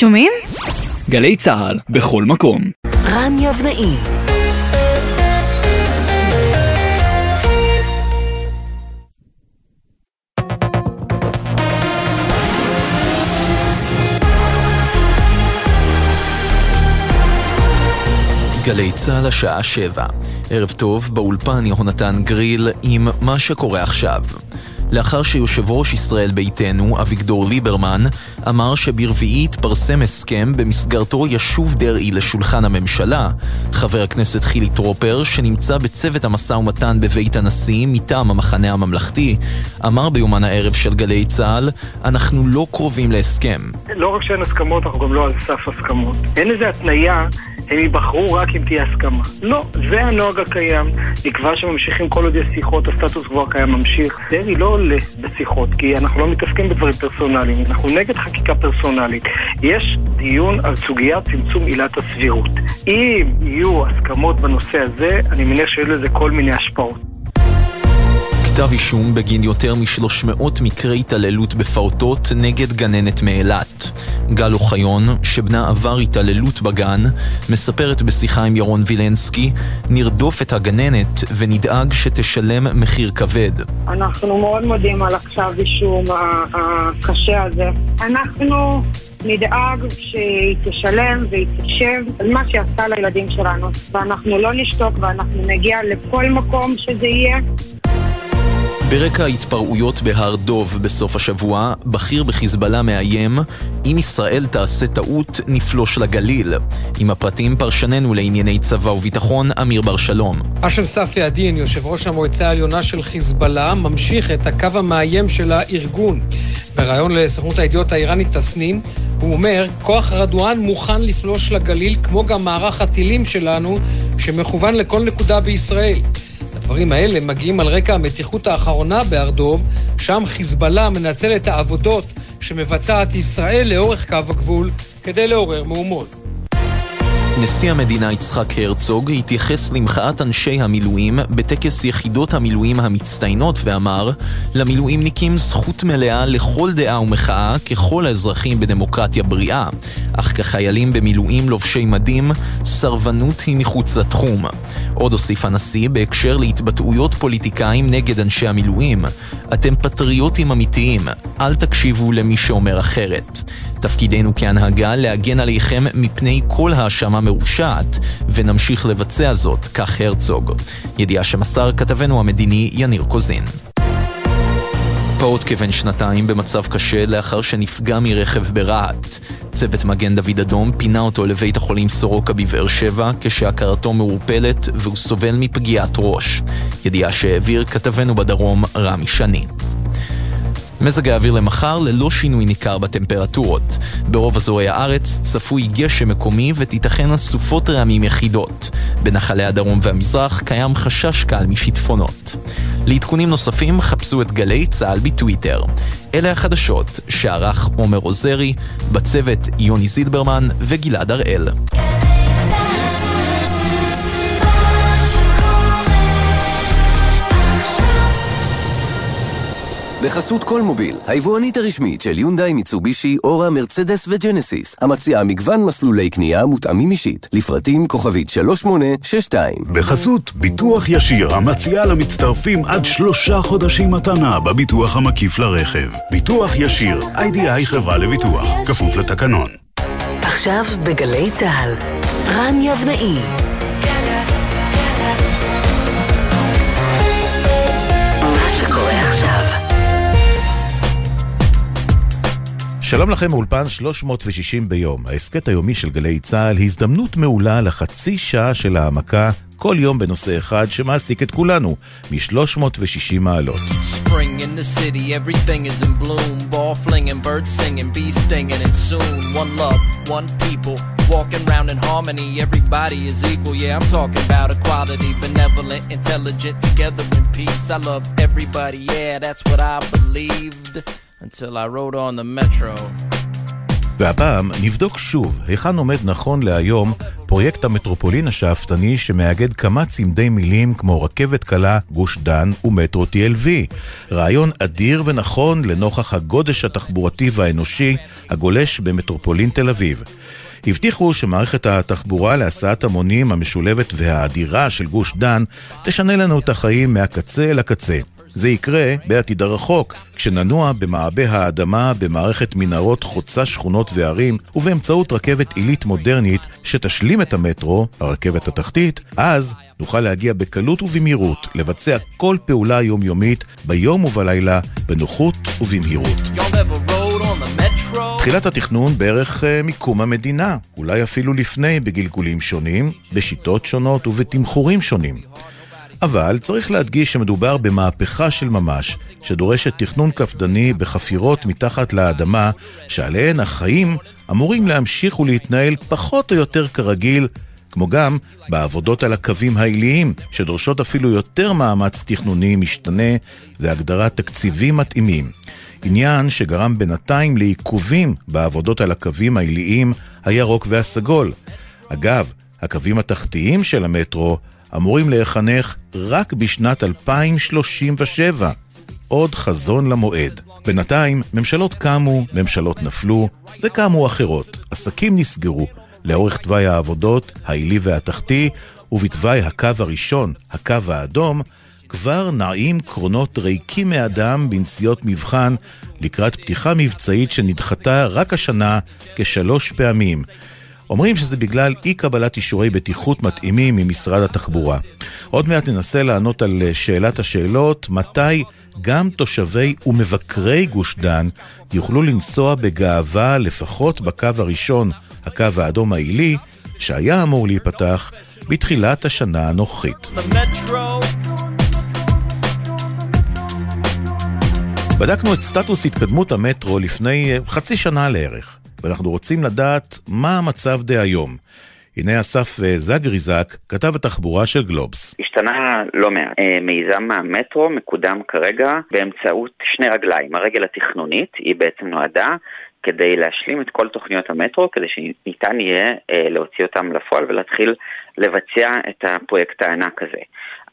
שומעים? גלי צה"ל, בכל מקום. רן יבנאי גלי צה"ל השעה שבע. ערב טוב, באולפן יהונתן גריל עם מה שקורה עכשיו. לאחר שיושב ראש ישראל ביתנו, אביגדור ליברמן, אמר שברביעי יתפרסם הסכם במסגרתו ישוב דרעי לשולחן הממשלה, חבר הכנסת חילי טרופר, שנמצא בצוות המשא ומתן בבית הנשיא מטעם המחנה הממלכתי, אמר ביומן הערב של גלי צה"ל, אנחנו לא קרובים להסכם. לא רק שאין הסכמות, אנחנו גם לא על סף הסכמות. אין איזה התניה הם ייבחרו רק אם תהיה הסכמה. לא, זה הנוהג הקיים. נקבע שממשיכים כל עוד יש שיחות, הסטטוס קוו הקיים ממשיך. דרעי לא עולה בשיחות, כי אנחנו לא מתעסקים בדברים פרסונליים, אנחנו נגד חקיקה פרסונלית. יש דיון על סוגיית צמצום עילת הסבירות. אם יהיו הסכמות בנושא הזה, אני מניח שיהיו לזה כל מיני השפעות. כתב אישום בגין יותר מ-300 מקרי התעללות בפעוטות נגד גננת מאילת. גל אוחיון, שבנה עבר התעללות בגן, מספרת בשיחה עם ירון וילנסקי, נרדוף את הגננת ונדאג שתשלם מחיר כבד. אנחנו מאוד מודים על הכתב אישום הקשה הזה. אנחנו נדאג שהיא תשלם והיא תשב על מה שעשתה לילדים שלנו. ואנחנו לא נשתוק ואנחנו נגיע לכל מקום שזה יהיה. ברקע ההתפרעויות בהר דוב בסוף השבוע, בכיר בחיזבאללה מאיים, אם ישראל תעשה טעות, נפלוש לגליל. עם הפרטים פרשננו לענייני צבא וביטחון, אמיר בר שלום. אשם ספי א-דין, יושב ראש המועצה העליונה של חיזבאללה, ממשיך את הקו המאיים של הארגון. בריאיון לסוכנות הידיעות האיראנית תסנין, הוא אומר, כוח רדואן מוכן לפלוש לגליל, כמו גם מערך הטילים שלנו, שמכוון לכל נקודה בישראל. הדברים האלה מגיעים על רקע המתיחות האחרונה בהר דוב, שם חיזבאללה מנצל את העבודות שמבצעת ישראל לאורך קו הגבול כדי לעורר מהומות. נשיא המדינה יצחק הרצוג התייחס למחאת אנשי המילואים בטקס יחידות המילואים המצטיינות ואמר למילואימניקים זכות מלאה לכל דעה ומחאה ככל האזרחים בדמוקרטיה בריאה אך כחיילים במילואים לובשי מדים, סרבנות היא מחוץ לתחום. עוד הוסיף הנשיא בהקשר להתבטאויות פוליטיקאים נגד אנשי המילואים אתם פטריוטים אמיתיים, אל תקשיבו למי שאומר אחרת. תפקידנו כהנהגה להגן עליכם מפני כל האשמה מרושעת, ונמשיך לבצע זאת, כך הרצוג. ידיעה שמסר כתבנו המדיני יניר קוזין. פעוט כבן שנתיים במצב קשה לאחר שנפגע מרכב ברהט. צוות מגן דוד אדום פינה אותו לבית החולים סורוקה בבאר שבע כשהכרתו מעורפלת והוא סובל מפגיעת ראש. ידיעה שהעביר כתבנו בדרום רמי שני. מזג האוויר למחר ללא שינוי ניכר בטמפרטורות. ברוב אזורי הארץ צפוי גשם מקומי ותיתכן אסופות רעמים יחידות. בנחלי הדרום והמזרח קיים חשש קל משיטפונות. לעדכונים נוספים חפשו את גלי צה"ל בטוויטר. אלה החדשות שערך עומר עוזרי, בצוות יוני זילברמן וגלעד הראל. בחסות כל מוביל, היבואנית הרשמית של יונדאי, מיצובישי, אורה, מרצדס וג'נסיס, המציעה מגוון מסלולי קנייה מותאמים אישית, לפרטים כוכבית 3862. בחסות ביטוח ישיר, המציעה למצטרפים עד שלושה חודשים מתנה בביטוח המקיף לרכב. ביטוח ישיר, איי-די-איי חברה לביטוח, כפוף לתקנון. עכשיו בגלי צה"ל, רן יבנאי שלום לכם מאולפן 360 ביום, ההסכת היומי של גלי צה"ל, הזדמנות מעולה לחצי שעה של העמקה כל יום בנושא אחד שמעסיק את כולנו, מ-360 מעלות. Spring in the city, everything is in bloom, birds singing, bees stinging, and soon one love, one people, walking around in harmony, everybody is equal, yeah, I'm talking about equality, benevolent, intelligent, together in peace, I love everybody, yeah, that's what I believed. Until I rode on the metro. והפעם נבדוק שוב היכן עומד נכון להיום פרויקט המטרופולין השאפתני שמאגד כמה צמדי מילים כמו רכבת קלה, גוש דן ומטרו TLV. רעיון אדיר ונכון לנוכח הגודש התחבורתי והאנושי הגולש במטרופולין תל אביב. הבטיחו שמערכת התחבורה להסעת המונים המשולבת והאדירה של גוש דן תשנה לנו את החיים מהקצה אל הקצה. זה יקרה בעתיד הרחוק, כשננוע במעבה האדמה במערכת מנהרות חוצה שכונות וערים, ובאמצעות רכבת עילית מודרנית שתשלים את המטרו, הרכבת התחתית, אז נוכל להגיע בקלות ובמהירות, לבצע כל פעולה יומיומית, ביום ובלילה, בנוחות ובמהירות. תחילת התכנון בערך uh, מקום המדינה, אולי אפילו לפני בגלגולים שונים, בשיטות שונות ובתמחורים שונים. אבל צריך להדגיש שמדובר במהפכה של ממש, שדורשת תכנון קפדני בחפירות מתחת לאדמה, שעליהן החיים אמורים להמשיך ולהתנהל פחות או יותר כרגיל, כמו גם בעבודות על הקווים העיליים, שדורשות אפילו יותר מאמץ תכנוני משתנה והגדרת תקציבים מתאימים. עניין שגרם בינתיים לעיכובים בעבודות על הקווים העיליים הירוק והסגול. אגב, הקווים התחתיים של המטרו אמורים להיחנך רק בשנת 2037. עוד חזון למועד. בינתיים, ממשלות קמו, ממשלות נפלו, וקמו אחרות. עסקים נסגרו לאורך תוואי העבודות, העילי והתחתי, ובתוואי הקו הראשון, הקו האדום, כבר נעים קרונות ריקים מאדם בנסיעות מבחן לקראת פתיחה מבצעית שנדחתה רק השנה כשלוש פעמים. אומרים שזה בגלל אי קבלת אישורי בטיחות מתאימים ממשרד התחבורה. עוד מעט ננסה לענות על שאלת השאלות, מתי גם תושבי ומבקרי גוש דן יוכלו לנסוע בגאווה לפחות בקו הראשון, הקו האדום העילי, שהיה אמור להיפתח בתחילת השנה הנוכחית. בדקנו את סטטוס התקדמות המטרו לפני חצי שנה לערך. ואנחנו רוצים לדעת מה המצב דהיום. הנה אסף אה, זגריזק, כתב התחבורה של גלובס. השתנה לא מעט. אה, מיזם המטרו מקודם כרגע באמצעות שני רגליים. הרגל התכנונית, היא בעצם נועדה כדי להשלים את כל תוכניות המטרו, כדי שניתן יהיה אה, להוציא אותם לפועל ולהתחיל לבצע את הפרויקט הענק הזה.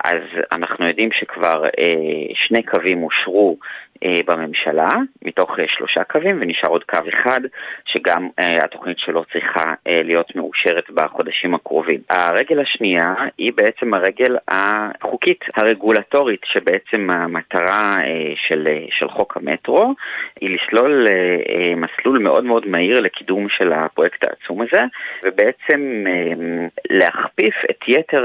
אז אנחנו יודעים שכבר אה, שני קווים אושרו בממשלה, מתוך אה, שלושה קווים, ונשאר עוד קו אחד, שגם אה, התוכנית שלו צריכה אה, להיות מאושרת בחודשים הקרובים. הרגל השנייה היא בעצם הרגל החוקית, הרגולטורית, שבעצם המטרה אה, של, אה, של חוק המטרו היא לסלול אה, אה, מסלול מאוד מאוד מהיר לקידום של הפרויקט העצום הזה, ובעצם אה, להכפיף את יתר...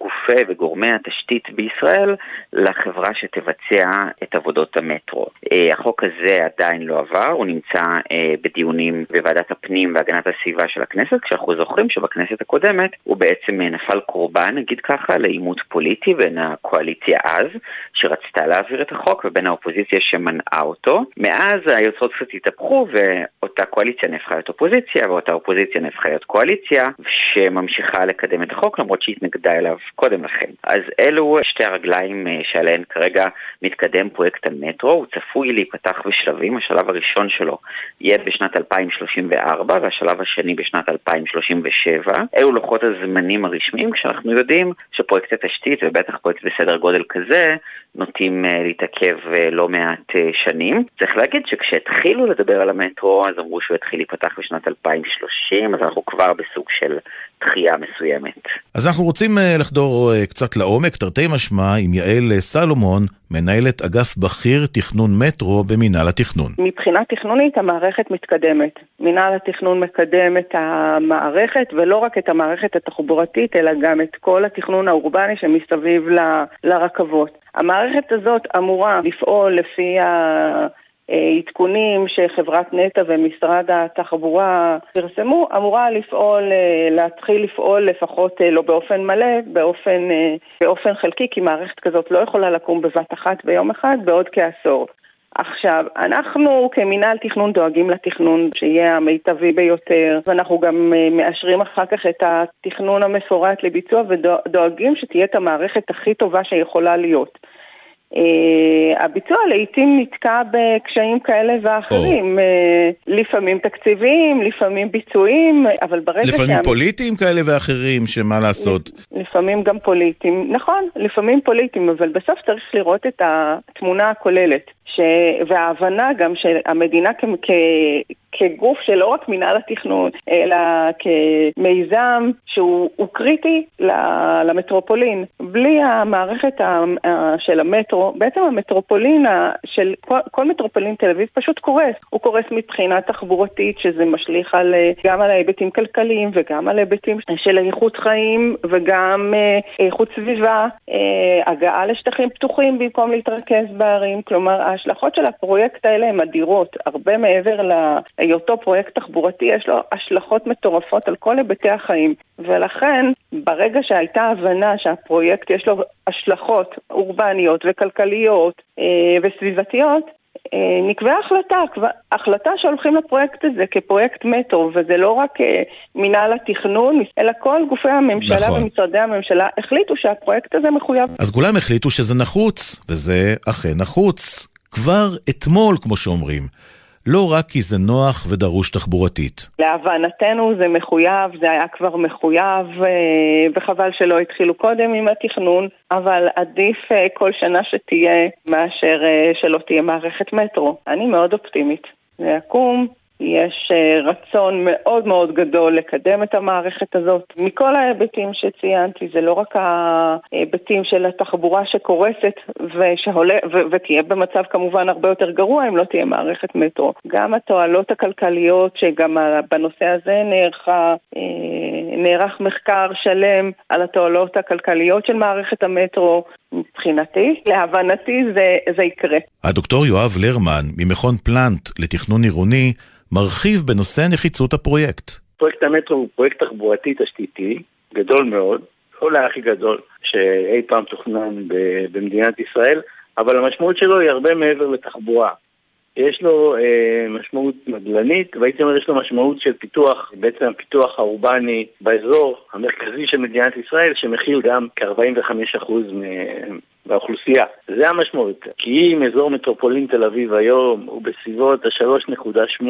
גופי וגורמי התשתית בישראל לחברה שתבצע את עבודות המטרו. אה, החוק הזה עדיין לא עבר, הוא נמצא אה, בדיונים בוועדת הפנים והגנת הסביבה של הכנסת, כשאנחנו זוכרים שבכנסת הקודמת הוא בעצם אה, נפל קורבן, נגיד ככה, לעימות פוליטי בין הקואליציה אז, שרצתה להעביר את החוק, ובין האופוזיציה שמנעה אותו. מאז היוצרות קצת התהפכו ואותה קואליציה נהפכה להיות אופוזיציה, ואותה אופוזיציה נהפכה להיות קואליציה, שממשיכה לקדם את החוק למרות שהתנגדה אליו קודם לכן. אז אלו שתי הרגליים אה, שעליהן כרגע מתקדם פרויקט המטרו, הוא צפוי להיפתח בשלבים, השלב הראשון שלו יהיה בשנת 2034 והשלב השני בשנת 2037. אלו לוחות הזמנים הרשמיים כשאנחנו יודעים שפרויקט התשתית ובטח פרויקט בסדר גודל כזה נוטים אה, להתעכב אה, לא מעט שנים. צריך להגיד שכשהתחילו לדבר על המטרו אז אמרו שהוא יתחיל להיפתח בשנת 2030 אז אנחנו כבר בסוג של דחייה מסוימת. אז אנחנו רוצים לחדור לחזור אה, קצת לעומק, תרתי משמע, עם יעל אה, סלומון, מנהלת אגף בכיר תכנון מטרו במינהל התכנון. מבחינה תכנונית המערכת מתקדמת. מינהל התכנון מקדם את המערכת, ולא רק את המערכת התחבורתית, אלא גם את כל התכנון האורבני שמסביב ל, לרכבות. המערכת הזאת אמורה לפעול לפי ה... עדכונים שחברת נטע ומשרד התחבורה פרסמו, אמורה לפעול, אה, להתחיל לפעול לפחות אה, לא באופן מלא, באופן, אה, באופן חלקי, כי מערכת כזאת לא יכולה לקום בבת אחת ביום אחד בעוד כעשור. עכשיו, אנחנו כמינהל תכנון דואגים לתכנון שיהיה המיטבי ביותר, ואנחנו גם מאשרים אחר כך את התכנון המפורט לביצוע ודואגים שתהיה את המערכת הכי טובה שיכולה להיות. אה, הביצוע לעיתים נתקע בקשיים כאלה ואחרים, אה, לפעמים תקציביים, לפעמים ביצועיים, אבל ברגע לפעמים שה- פוליטיים כאלה ואחרים, שמה לעשות. לפעמים גם פוליטיים, נכון, לפעמים פוליטיים, אבל בסוף צריך לראות את התמונה הכוללת. ש... וההבנה גם שהמדינה כ... כ... כגוף שלא רק מינהל התכנון, אלא כמיזם שהוא הוא קריטי ל- למטרופולין. בלי המערכת של המטרו, בעצם המטרופולין של כל, כל מטרופולין תל אביב פשוט קורס. הוא קורס מבחינה תחבורתית, שזה משליך על, אה, גם על ההיבטים כלכליים וגם על היבטים של איכות חיים וגם אה, איכות סביבה, אה, הגעה לשטחים פתוחים במקום להתרכז בערים. כלומר, ההשלכות של הפרויקט האלה הן אדירות. הרבה מעבר להיותו פרויקט תחבורתי, יש לו השלכות מטורפות על כל היבטי החיים. ולכן, ברגע שהייתה הבנה שהפרויקט יש לו השלכות אורבניות וכלכליות אה, וסביבתיות, אה, נקבעה החלטה, החלטה שהולכים לפרויקט הזה כפרויקט מטרו, וזה לא רק אה, מינהל התכנון, אלא כל גופי הממשלה נכון. ומשרדי הממשלה החליטו שהפרויקט הזה מחויב. אז כולם החליטו שזה נחוץ, וזה אכן נחוץ. כבר אתמול, כמו שאומרים. לא רק כי זה נוח ודרוש תחבורתית. להבנתנו זה מחויב, זה היה כבר מחויב, אה, וחבל שלא התחילו קודם עם התכנון, אבל עדיף אה, כל שנה שתהיה מאשר אה, שלא תהיה מערכת מטרו. אני מאוד אופטימית. זה יקום, יש אה, רצון מאוד מאוד גדול לקדם את המערכת הזאת. מכל ההיבטים שציינתי, זה לא רק ההיבטים של התחבורה שקורסת ושהולה, ו- ותהיה במצב כמובן הרבה יותר גרוע אם לא תהיה מערכת מטרו. גם התועלות הכלכליות, שגם בנושא הזה נערכה, אה, נערך מחקר שלם על התועלות הכלכליות של מערכת המטרו. מבחינתי, להבנתי זה, זה יקרה. הדוקטור יואב לרמן, ממכון פלנט לתכנון עירוני, מרחיב בנושא נחיצות הפרויקט. פרויקט המטרו הוא פרויקט תחבורתי תשתיתי, גדול מאוד, אולי הכי גדול שאי פעם תוכנן ב- במדינת ישראל, אבל המשמעות שלו היא הרבה מעבר לתחבורה. יש לו אה, משמעות נדל"נית, והייתי אומר יש לו משמעות של פיתוח, בעצם הפיתוח האורבני באזור המרכזי של מדינת ישראל, שמכיל גם כ-45% מהאוכלוסייה. זה המשמעות. כי אם אזור מטרופולין תל אביב היום הוא בסביבות ה-3.8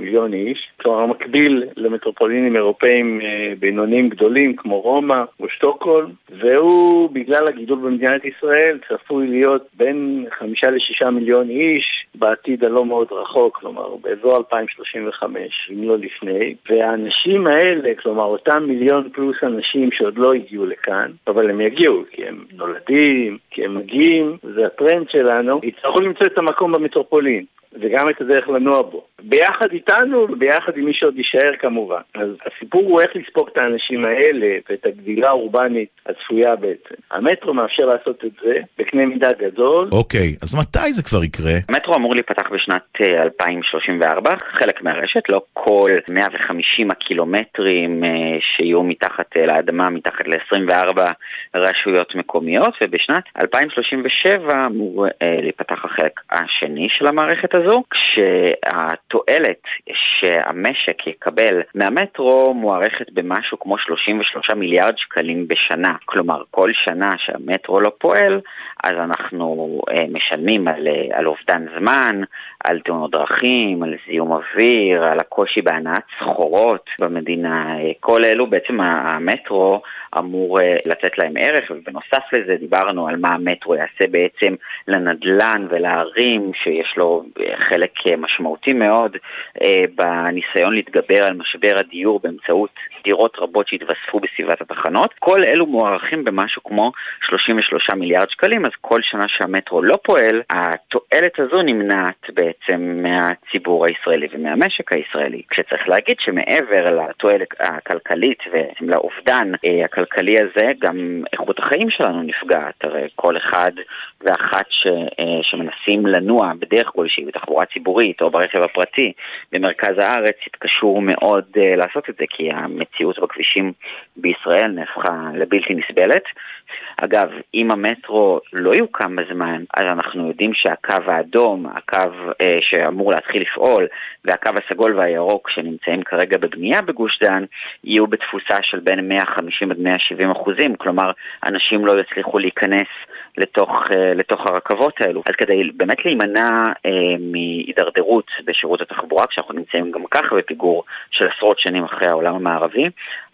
מיליון איש, כלומר מקביל למטרופולינים אירופאים אה, בינוניים גדולים כמו רומא או שטוקהולם, והוא בגלל הגידול במדינת ישראל צפוי להיות בין חמישה לשישה מיליון איש בעתיד הלא מאוד רחוק, כלומר באזור 2035, אם לא לפני, והאנשים האלה, כלומר אותם מיליון פלוס אנשים שעוד לא הגיעו לכאן, אבל הם יגיעו כי הם נולדים, כי הם מגיעים, זה הטרנד שלנו, יצטרכו למצוא את המקום במטרופולין. וגם את הדרך לנוע בו. ביחד איתנו וביחד עם מי שעוד יישאר כמובן. אז הסיפור הוא איך לספוג את האנשים האלה ואת הגדילה האורבנית הצפויה בעצם. המטרו מאפשר לעשות את זה בקנה מידה גדול. אוקיי, אז מתי זה כבר יקרה? המטרו אמור להיפתח בשנת אה, 2034, חלק מהרשת, לא כל 150 הקילומטרים אה, שיהיו מתחת אה, לאדמה, מתחת ל-24 רשויות מקומיות, ובשנת 2037 אמור אה, להיפתח החלק השני של המערכת הזו, כשהתועלת שהמשק יקבל מהמטרו מוערכת במשהו כמו 33 מיליארד שקלים בשנה. כלומר, כל שנה שהמטרו לא פועל, אז אנחנו אה, משלמים על, אה, על אובדן זמן, על תאונות דרכים, על זיהום אוויר, על הקושי בהנעת סחורות במדינה. אה, כל אלו בעצם המטרו אמור אה, לתת להם ערך, ובנוסף לזה דיברנו על מה המטרו יעשה בעצם לנדלן ולערים, שיש לו אה, חלק משמעותי מאוד אה, בניסיון להתגבר על משבר הדיור באמצעות דירות רבות שהתווספו בסביבת התחנות. כל אלו מוערכים במשהו כמו 33 מיליארד שקלים, אז כל שנה שהמטרו לא פועל, התועלת הזו נמנעת בעצם מהציבור הישראלי ומהמשק הישראלי. כשצריך להגיד שמעבר לתועלת הכלכלית ולאובדן אה, הכלכלי הזה, גם איכות החיים שלנו נפגעת. הרי כל אחד ואחת ש, אה, שמנסים לנוע בדרך כלשהי בתחבורה ציבורית או ברכב הפרטי פרטי במרכז הארץ יתקשו מאוד uh, לעשות את זה, כי המציאות בכבישים בישראל נהפכה לבלתי נסבלת. אגב, אם המטרו לא יוקם בזמן, אז אנחנו יודעים שהקו האדום, הקו אה, שאמור להתחיל לפעול, והקו הסגול והירוק שנמצאים כרגע בבנייה בגוש דן, יהיו בתפוסה של בין 150 עד 170 אחוזים, כלומר, אנשים לא יצליחו להיכנס לתוך, אה, לתוך הרכבות האלו. אז כדי באמת להימנע אה, מהידרדרות בשירות התחבורה, כשאנחנו נמצאים גם ככה בפיגור של עשרות שנים אחרי העולם המערבי,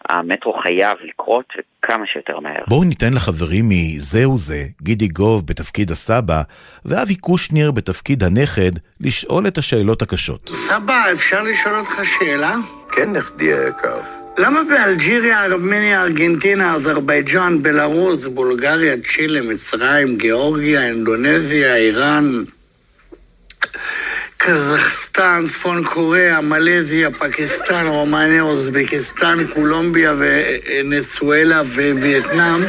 המטרו חייב לקרות וכמה שיותר מהר. בואו ניתן לחברים מ"זהו זה", גידי גוב בתפקיד הסבא, ואבי קושניר בתפקיד הנכד, לשאול את השאלות הקשות. סבא, אפשר לשאול אותך שאלה? כן, נכדי היקר. למה באלג'יריה, ארמניה, ארגנטינה, אזרבייג'אן, בלרוס, בולגריה, צ'ילה, מצרים, גיאורגיה, אינדונזיה, איראן, קזחסטן, צפון קוריאה, מלזיה, פקיסטן, רומניה, אוזבקיסטן, קולומביה ונסואלה ווייטנאם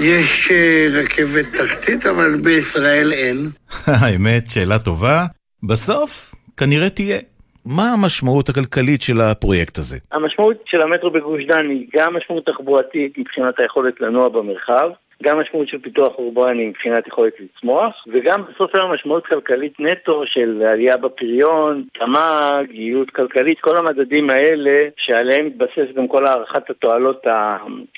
יש אה, רכבת תחתית, אבל בישראל אין. האמת, שאלה טובה. בסוף, כנראה תהיה. מה המשמעות הכלכלית של הפרויקט הזה? המשמעות של המטרו בגוש דן היא גם משמעות תחבורתית מבחינת היכולת לנוע במרחב, גם משמעות של פיתוח אורבני מבחינת יכולת לצמוח, וגם בסוף היום משמעות כלכלית נטו של עלייה בפריון, תמ"ג, יעילות כלכלית, כל המדדים האלה שעליהם מתבסס גם כל הערכת התועלות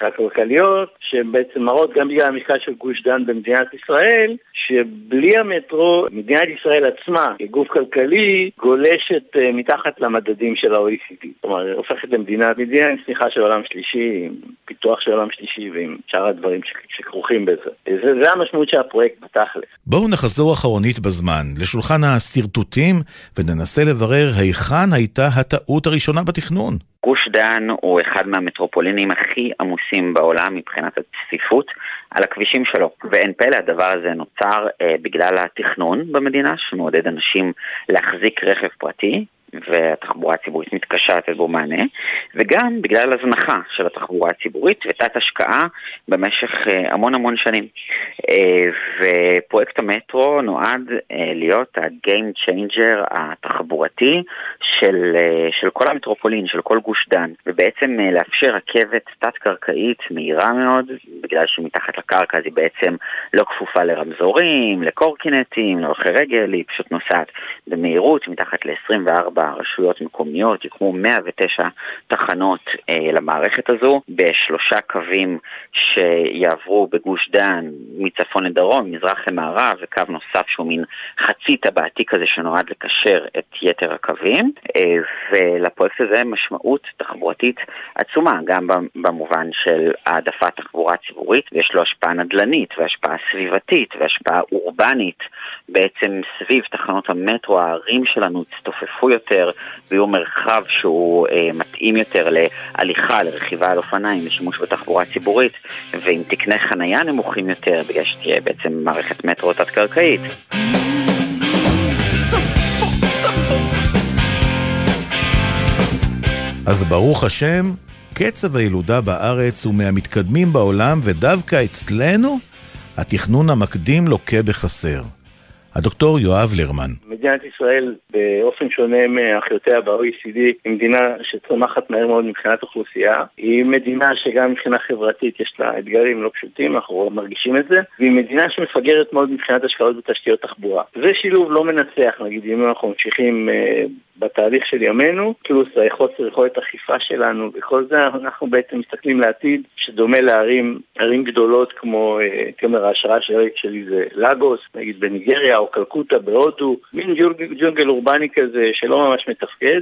הכלכליות, שבעצם מראות גם בגלל המשקל של גוש דן במדינת ישראל, שבלי המטרו, מדינת ישראל עצמה, כגוף כלכלי, גולשת אה, מתחת למדדים של ה-OECD. כלומר, הופכת למדינה, מדינה עם צמיחה של עולם שלישי, עם פיתוח של עולם שלישי ועם שאר הדברים שכרוכים בזה. זה, זה המשמעות של הפרויקט בתכלס. בואו נחזור אחרונית בזמן, לשולחן השרטוטים, וננסה לברר היכן הייתה הטעות הראשונה בתכנון. גוש דן הוא אחד מהמטרופולינים הכי עמוסים בעולם מבחינת הצפיפות על הכבישים שלו, ואין פלא, הדבר הזה נוצר אה, בגלל התכנון במדינה, שמעודד אנשים להחזיק רכב פרטי, והתחבורה הציבורית מתקשה לתת בו מענה, וגם בגלל הזנחה של התחבורה הציבורית ותת השקעה במשך אה, המון המון שנים. אה, ופרויקט המטרו נועד אה, להיות ה-game changer התחבורתי של, של כל המטרופולין, של כל גוש דן, ובעצם לאפשר רכבת תת-קרקעית מהירה מאוד, בגלל שמתחת לקרקע אז היא בעצם לא כפופה לרמזורים, לקורקינטים, להולכי רגל, היא פשוט נוסעת במהירות מתחת ל-24 רשויות מקומיות, יוקמו 109 תחנות אה, למערכת הזו, בשלושה קווים שיעברו בגוש דן מצפון לדרום, מזרח למערב, וקו נוסף שהוא מין חצי טבעתי כזה שנועד לקשר את יתר הקווים, אה, ולפרויקט הזה משמעות תחבורתית עצומה, גם במובן של העדפת תחבורה ציבורית, ויש לו השפעה נדל"נית והשפעה סביבתית והשפעה אורבנית בעצם סביב תחנות המטרו, הערים שלנו הצטופפו יותר. יותר, ויהיו מרחב שהוא אה, מתאים יותר להליכה, לרכיבה על אופניים, לשימוש בתחבורה ציבורית, ועם תקני חנייה נמוכים יותר, בגלל שתהיה בעצם מערכת מטרו תת-קרקעית. אז ברוך השם, קצב הילודה בארץ הוא מהמתקדמים בעולם, ודווקא אצלנו התכנון המקדים לוקה בחסר. הדוקטור יואב לרמן. מדינת ישראל, באופן שונה מאחיותיה ב-OECD, היא מדינה שצומחת מהר מאוד מבחינת אוכלוסייה. היא מדינה שגם מבחינה חברתית יש לה אתגרים לא פשוטים, אנחנו מרגישים את זה. והיא מדינה שמפגרת מאוד מבחינת השקעות בתשתיות תחבורה. זה שילוב לא מנצח, נגיד, אם אנחנו ממשיכים אה, בתהליך של ימינו, פלוס חוסר יכולת אכיפה שלנו וכל זה, אנחנו בעצם מסתכלים לעתיד שדומה לערים ערים גדולות כמו אה, ההשראה שלי זה לגוס, נגיד בניגריה או קלקוטה בהודו, מין ג'ונגל אורבני כזה שלא ממש מתפקד,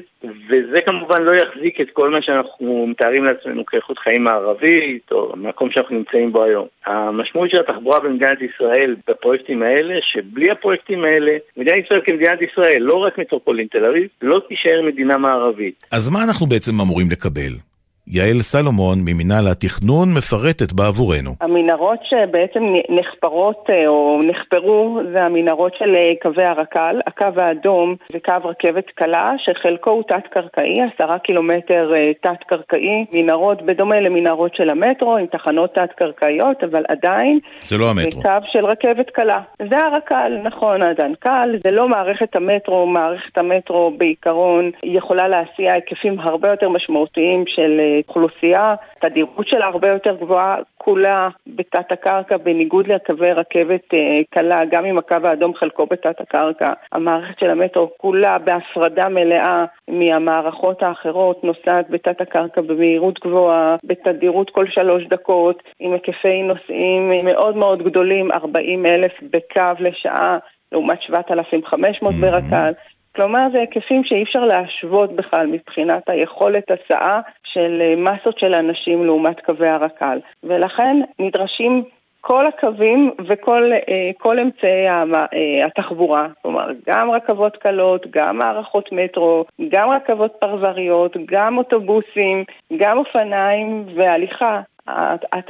וזה כמובן לא יחזיק את כל מה שאנחנו מתארים לעצמנו כאיכות חיים מערבית או המקום שאנחנו נמצאים בו היום. המשמעות של התחבורה במדינת ישראל בפרויקטים האלה, שבלי הפרויקטים האלה, מדינת ישראל כמדינת ישראל, לא רק מטרופולין תל אביב, לא תישאר מדינה מערבית. אז מה אנחנו בעצם אמורים לקבל? יעל סלומון ממינהל התכנון מפרטת בעבורנו. המנהרות שבעצם נחפרות אה, או נחפרו זה המנהרות של אה, קווי הרק"ל, הקו האדום זה קו רכבת קלה שחלקו הוא תת-קרקעי, עשרה קילומטר אה, תת-קרקעי, מנהרות בדומה למנהרות של המטרו עם תחנות תת-קרקעיות, אבל עדיין זה לא המטרו. זה קו של רכבת קלה. זה הרק"ל, נכון, הדנק"ל, זה לא מערכת המטרו, מערכת המטרו בעיקרון יכולה להסיע היקפים הרבה יותר משמעותיים של אוכלוסייה, תדירות שלה הרבה יותר גבוהה, כולה בתת הקרקע, בניגוד לקווי רכבת אה, קלה, גם אם הקו האדום חלקו בתת הקרקע. המערכת של המטרו כולה בהפרדה מלאה מהמערכות האחרות, נוסעת בתת הקרקע במהירות גבוהה, בתדירות כל שלוש דקות, עם היקפי נוסעים מאוד מאוד גדולים, 40 אלף בקו לשעה. לעומת 7,500 ברק"ל. כלומר, זה היקפים שאי אפשר להשוות בכלל מבחינת היכולת הסעה של אה, מסות של אנשים לעומת קווי הרק"ל. ולכן נדרשים כל הקווים וכל אה, כל אמצעי אה, התחבורה, כלומר גם רכבות קלות, גם מערכות מטרו, גם רכבות פרבריות, גם אוטובוסים, גם אופניים והליכה.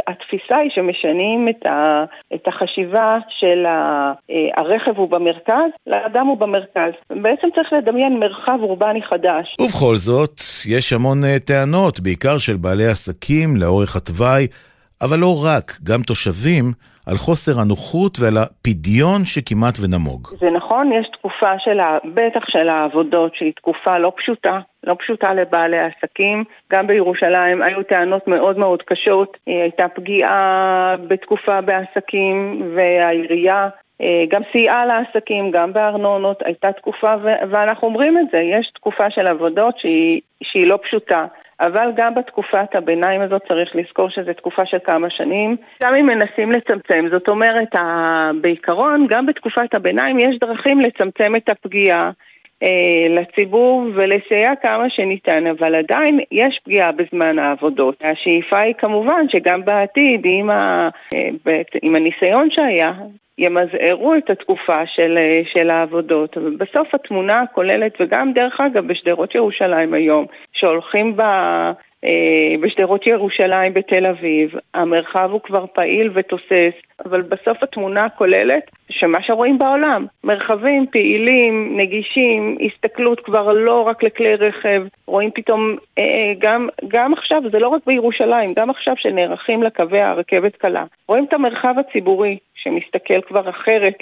התפיסה היא שמשנים את, ה, את החשיבה של ה, אה, הרכב הוא במרכז, לאדם הוא במרכז. בעצם צריך לדמיין מרחב אורבני חדש. ובכל זאת, יש המון אה, טענות, בעיקר של בעלי עסקים לאורך התוואי, אבל לא רק, גם תושבים, על חוסר הנוחות ועל הפדיון שכמעט ונמוג. זה נכון, יש תקופה של, ה... בטח של העבודות, שהיא תקופה לא פשוטה, לא פשוטה לבעלי העסקים. גם בירושלים היו טענות מאוד מאוד קשות, הייתה פגיעה בתקופה בעסקים, והעירייה אה, גם סייעה לעסקים, גם בארנונות, הייתה תקופה, ו- ואנחנו אומרים את זה, יש תקופה של עבודות שהיא, שהיא לא פשוטה. אבל גם בתקופת הביניים הזאת צריך לזכור שזו תקופה של כמה שנים. גם אם מנסים לצמצם, זאת אומרת, בעיקרון, גם בתקופת הביניים יש דרכים לצמצם את הפגיעה. אה, לציבור ולסייע כמה שניתן, אבל עדיין יש פגיעה בזמן העבודות. השאיפה היא כמובן שגם בעתיד, עם, ה, אה, עם הניסיון שהיה, ימזערו את התקופה של, אה, של העבודות. בסוף התמונה הכוללת, וגם דרך אגב בשדרות ירושלים היום, שהולכים ב... אה, בשדרות ירושלים בתל אביב, המרחב הוא כבר פעיל ותוסס, אבל בסוף התמונה הכוללת שמה שרואים בעולם, מרחבים פעילים, נגישים, הסתכלות כבר לא רק לכלי רכב, רואים פתאום אה, גם, גם עכשיו, זה לא רק בירושלים, גם עכשיו שנערכים לקווי הרכבת קלה, רואים את המרחב הציבורי שמסתכל כבר אחרת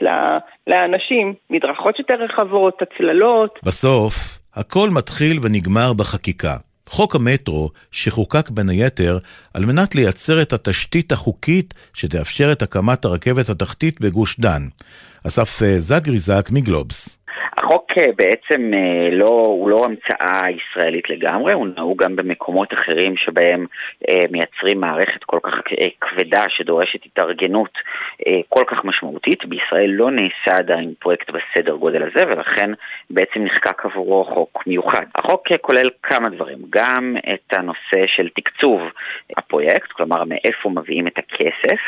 לאנשים, מדרכות יותר רחבות, הצללות. בסוף, הכל מתחיל ונגמר בחקיקה. חוק המטרו, שחוקק בין היתר על מנת לייצר את התשתית החוקית שתאפשר את הקמת הרכבת התחתית בגוש דן. אסף אה, זגריזק מגלובס. החוק אה, בעצם אה, לא, הוא לא המצאה ישראלית לגמרי, הוא נהוג גם במקומות אחרים שבהם אה, מייצרים מערכת כל כך כבדה שדורשת התארגנות כל כך משמעותית. בישראל לא נעשה עדיין פרויקט בסדר גודל הזה ולכן בעצם נחקק עבורו חוק מיוחד. החוק כולל כמה דברים, גם את הנושא של תקצוב הפרויקט, כלומר מאיפה מביאים את הכסף.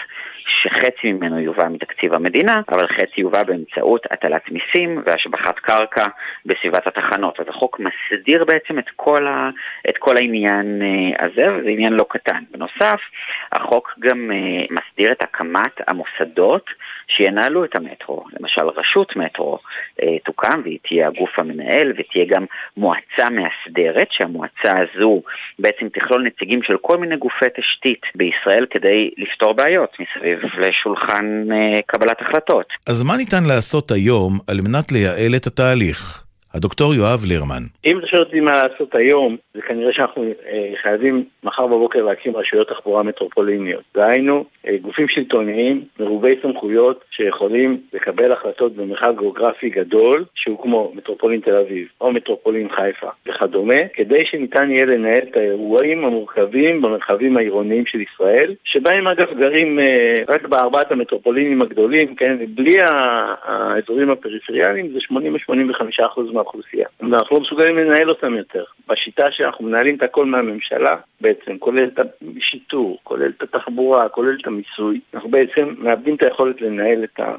שחצי ממנו יובא מתקציב המדינה, אבל חצי יובא באמצעות הטלת מיסים והשבחת קרקע בסביבת התחנות. אז החוק מסדיר בעצם את כל, ה, את כל העניין אה, הזה, וזה עניין לא קטן. בנוסף, החוק גם אה, מסדיר את הקמת המוסדות שינהלו את המטרו. למשל, רשות מטרו אה, תוקם והיא תהיה הגוף המנהל ותהיה גם מועצה מאסדרת, שהמועצה הזו בעצם תכלול נציגים של כל מיני גופי תשתית בישראל כדי לפתור בעיות מסביב לשולחן אה, קבלת החלטות. אז מה ניתן לעשות היום על מנת לייעל את התהליך? הדוקטור יואב לירמן. אם אתה שואל אותי מה לעשות היום, זה כנראה שאנחנו אה, חייבים מחר בבוקר להקים רשויות תחבורה מטרופוליניות. דהיינו, אה, גופים שלטוניים מרובי סמכויות שיכולים לקבל החלטות במרחב גיאוגרפי גדול, שהוא כמו מטרופולין תל אביב או מטרופולין חיפה וכדומה, כדי שניתן יהיה לנהל את האירועים המורכבים במרחבים העירוניים של ישראל, שבהם אגב גרים אה, רק בארבעת המטרופולינים הגדולים, כן, בלי האזורים הפריפריאליים זה 80-85% מהאוכלוסייה. אנחנו לא מסוגלים לנהל אותם יותר. בשיטה שאנחנו מנהלים את הכל מהממשלה, בעצם, כולל את השיטור, כולל את התחבורה, כולל את המיסוי, אנחנו בעצם מאבדים את היכולת לנהל את, ה,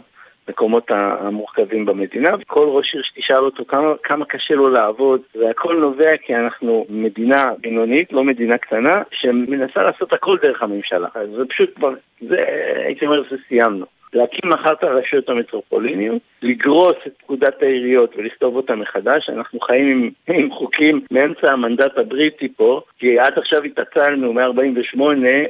המקומות המורכבים במדינה. כל ראש עיר שתשאל אותו כמה, כמה קשה לו לעבוד, והכל נובע כי אנחנו מדינה בינונית, לא מדינה קטנה, שמנסה לעשות הכל דרך הממשלה. אז זה פשוט כבר, זה, הייתי אומר, זה סיימנו. להקים מחר את הרשויות המטרופוליניות, לגרוס את פקודת העיריות ולכתוב אותה מחדש. אנחנו חיים עם, עם חוקים מאמצע המנדט הבריטי פה, כי עד עכשיו התעצלנו מ-48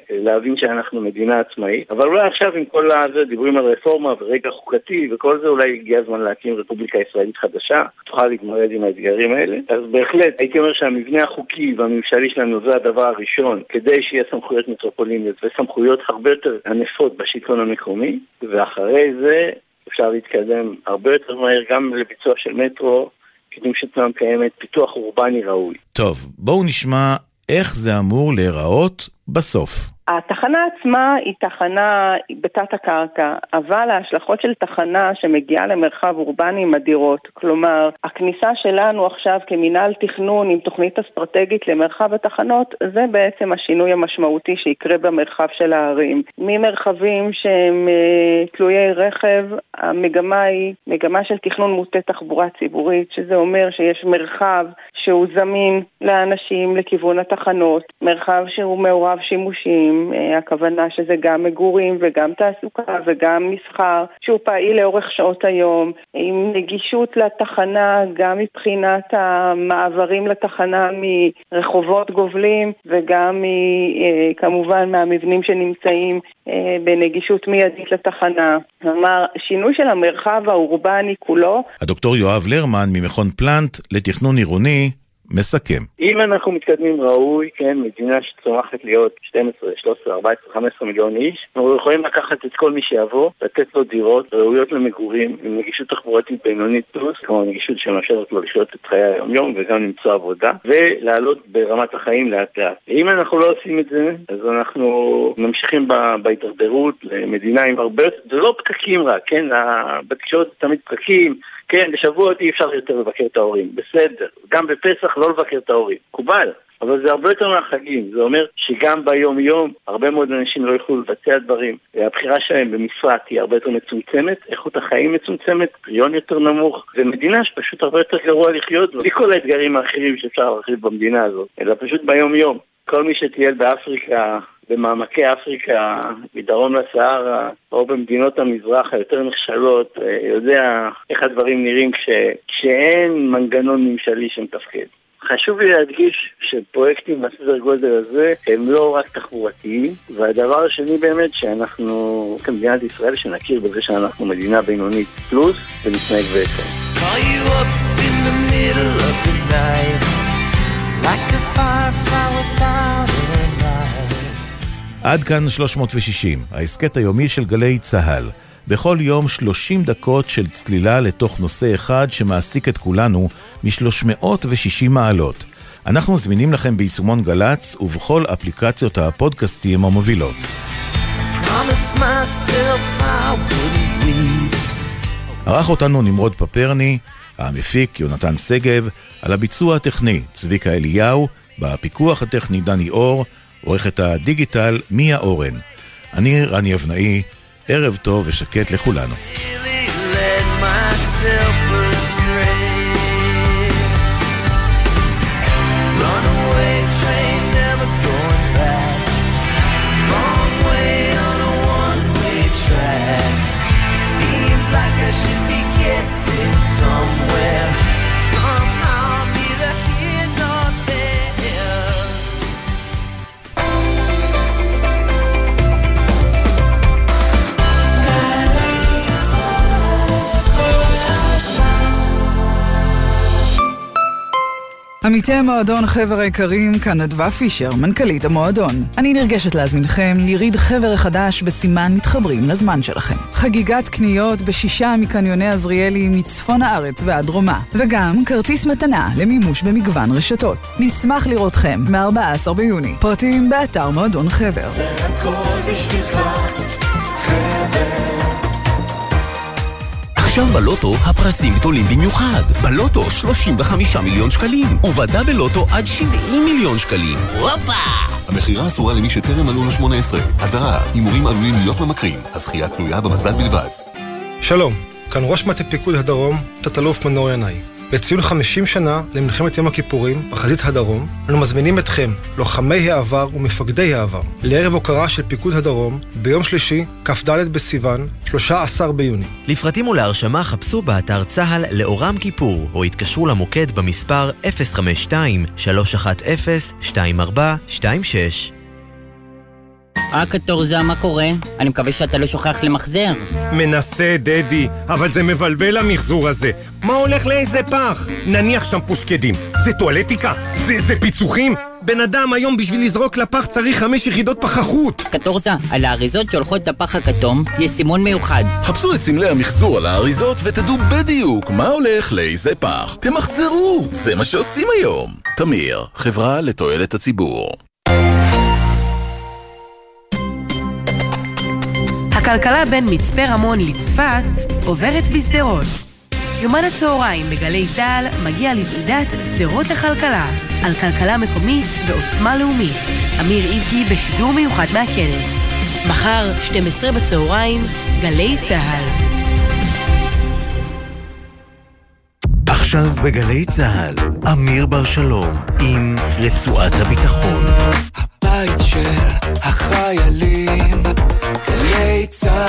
להבין שאנחנו מדינה עצמאית, אבל אולי עכשיו עם כל הזה, דיבורים על רפורמה ורגע חוקתי וכל זה, אולי הגיע הזמן להקים רפובליקה ישראלית חדשה, תוכל להתמודד עם האתגרים האלה. אז בהחלט, הייתי אומר שהמבנה החוקי והממשלי שלנו זה הדבר הראשון, כדי שיהיה סמכויות מטרופוליניות וסמכויות הרבה יותר ענפות בשלטון המקומי, ואחרי זה אפשר להתקדם הרבה יותר מהר גם לביצוע של מטרו, קידום של תנועה קיימת, פיתוח אורבני ראוי. טוב, בואו נשמע איך זה אמור להיראות בסוף. התחנה עצמה היא תחנה בתת הקרקע, אבל ההשלכות של תחנה שמגיעה למרחב אורבני מדירות. כלומר, הכניסה שלנו עכשיו כמינהל תכנון עם תוכנית אסטרטגית למרחב התחנות, זה בעצם השינוי המשמעותי שיקרה במרחב של הערים. ממרחבים שהם אה, תלויי רכב, המגמה היא מגמה של תכנון מוטה תחבורה ציבורית, שזה אומר שיש מרחב שהוא זמין לאנשים לכיוון התחנות, מרחב שהוא מעורב שימושים, אה, הכוונה שזה גם מגורים וגם תעסוקה וגם מסחר, שהוא פעיל לאורך שעות היום, עם נגישות לתחנה גם מבחינת המעברים לתחנה מרחובות גובלים וגם אה, כמובן מהמבנים שנמצאים אה, בנגישות מיידית לתחנה. כלומר, שינוי של המרחב האורבני כולו. הדוקטור יואב לרמן ממכון פלנט לתכנון עירוני מסכם. אם אנחנו מתקדמים ראוי, כן, מדינה שצומחת להיות 12, 13, 14, 15 מיליון איש, אנחנו יכולים לקחת את כל מי שיבוא, לתת לו דירות ראויות למגורים, עם נגישות תחבורתית בינונית פלוס, כמו נגישות שמאפשרת לו לחיות את חיי היום-יום וגם למצוא עבודה, ולעלות ברמת החיים לאט לאט. אם אנחנו לא עושים את זה, אז אנחנו ממשיכים בהידרדרות למדינה עם הרבה, זה לא פקקים רק, כן, בתקשורת תמיד פקקים. כן, בשבועות אי אפשר יותר לבקר את ההורים, בסדר. גם בפסח לא לבקר את ההורים, מקובל. אבל זה הרבה יותר מהחגים, זה אומר שגם ביום-יום הרבה מאוד אנשים לא יוכלו לבצע דברים. הבחירה שלהם במשרה תהיה הרבה יותר מצומצמת, איכות החיים מצומצמת, פריון יותר נמוך, ומדינה שפשוט הרבה יותר גרוע לחיות בלי כל האתגרים האחרים שאפשר להרחיב במדינה הזאת, אלא פשוט ביום-יום. כל מי שטייל באפריקה במעמקי אפריקה, מדרום לסהרה, או במדינות המזרח היותר נחשלות, אה, יודע איך הדברים נראים כש, כשאין מנגנון ממשלי שמתפקד. חשוב לי להדגיש שפרויקטים בסדר גודל הזה הם לא רק תחבורתיים, והדבר השני באמת שאנחנו כמדינת ישראל שנכיר בזה שאנחנו מדינה בינונית פלוס ונתנהג בהתאם. Like a firefly עד כאן 360, ההסכת היומי של גלי צה"ל. בכל יום 30 דקות של צלילה לתוך נושא אחד שמעסיק את כולנו מ-360 מעלות. אנחנו זמינים לכם ביישומון גל"צ ובכל אפליקציות הפודקאסטים המובילות. ערך אותנו נמרוד פפרני, המפיק יונתן שגב, על הביצוע הטכני צביקה אליהו, בפיקוח הטכני דני אור, עורכת הדיגיטל מיה אורן. אני רני אבנאי, ערב טוב ושקט לכולנו. Really עמיתי המועדון חבר היקרים, כאן אדווה פישר, מנכ"לית המועדון. אני נרגשת להזמינכם ליריד חבר החדש בסימן מתחברים לזמן שלכם. חגיגת קניות בשישה מקניוני עזריאלי מצפון הארץ ועד דרומה, וגם כרטיס מתנה למימוש במגוון רשתות. נשמח לראותכם מ-14 ביוני. פרטים באתר מועדון חבר. זה הכל בשבילך, עכשיו בלוטו הפרסים גדולים במיוחד. בלוטו 35 מיליון שקלים, ובדאבל לוטו עד 70 מיליון שקלים. הופה! המכירה אסורה למי שטרם מלאו לו 18. אזהרה, הימורים עלולים להיות ממכרים. הזכייה תלויה במזל בלבד. שלום, כאן ראש מטה פיקוד הדרום, תת-אלוף מנור ינאי. בציון 50 שנה למלחמת יום הכיפורים בחזית הדרום, אנו מזמינים אתכם, לוחמי העבר ומפקדי העבר, לערב הוקרה של פיקוד הדרום ביום שלישי, כ"ד בסיוון, 13 ביוני. לפרטים ולהרשמה חפשו באתר צה"ל לאורם כיפור, או התקשרו למוקד במספר 052-310-2426. אה, קטורזה, מה קורה? אני מקווה שאתה לא שוכח למחזר. מנסה, דדי, אבל זה מבלבל המחזור הזה. מה הולך לאיזה פח? נניח שם פושקדים. זה טואלטיקה? זה, זה פיצוחים? בן אדם היום בשביל לזרוק לפח צריך חמש יחידות פחחות. קטורזה, על האריזות שהולכות לפח הכתום יש סימון מיוחד. חפשו את סמלי המחזור על האריזות ותדעו בדיוק מה הולך לאיזה פח. תמחזרו, זה מה שעושים היום. תמיר, חברה לתועלת הציבור. הכלכלה בין מצפה רמון לצפת עוברת בשדרות. יומן הצהריים בגלי צה"ל מגיע לוועידת שדרות לכלכלה, על כלכלה מקומית ועוצמה לאומית. אמיר איבקי בשידור מיוחד מהכנס. מחר, 12 בצהריים, גלי צה"ל. עכשיו בגלי צה"ל, אמיר בר שלום עם רצועת הביטחון. הבית של החיילים, גלי צה"ל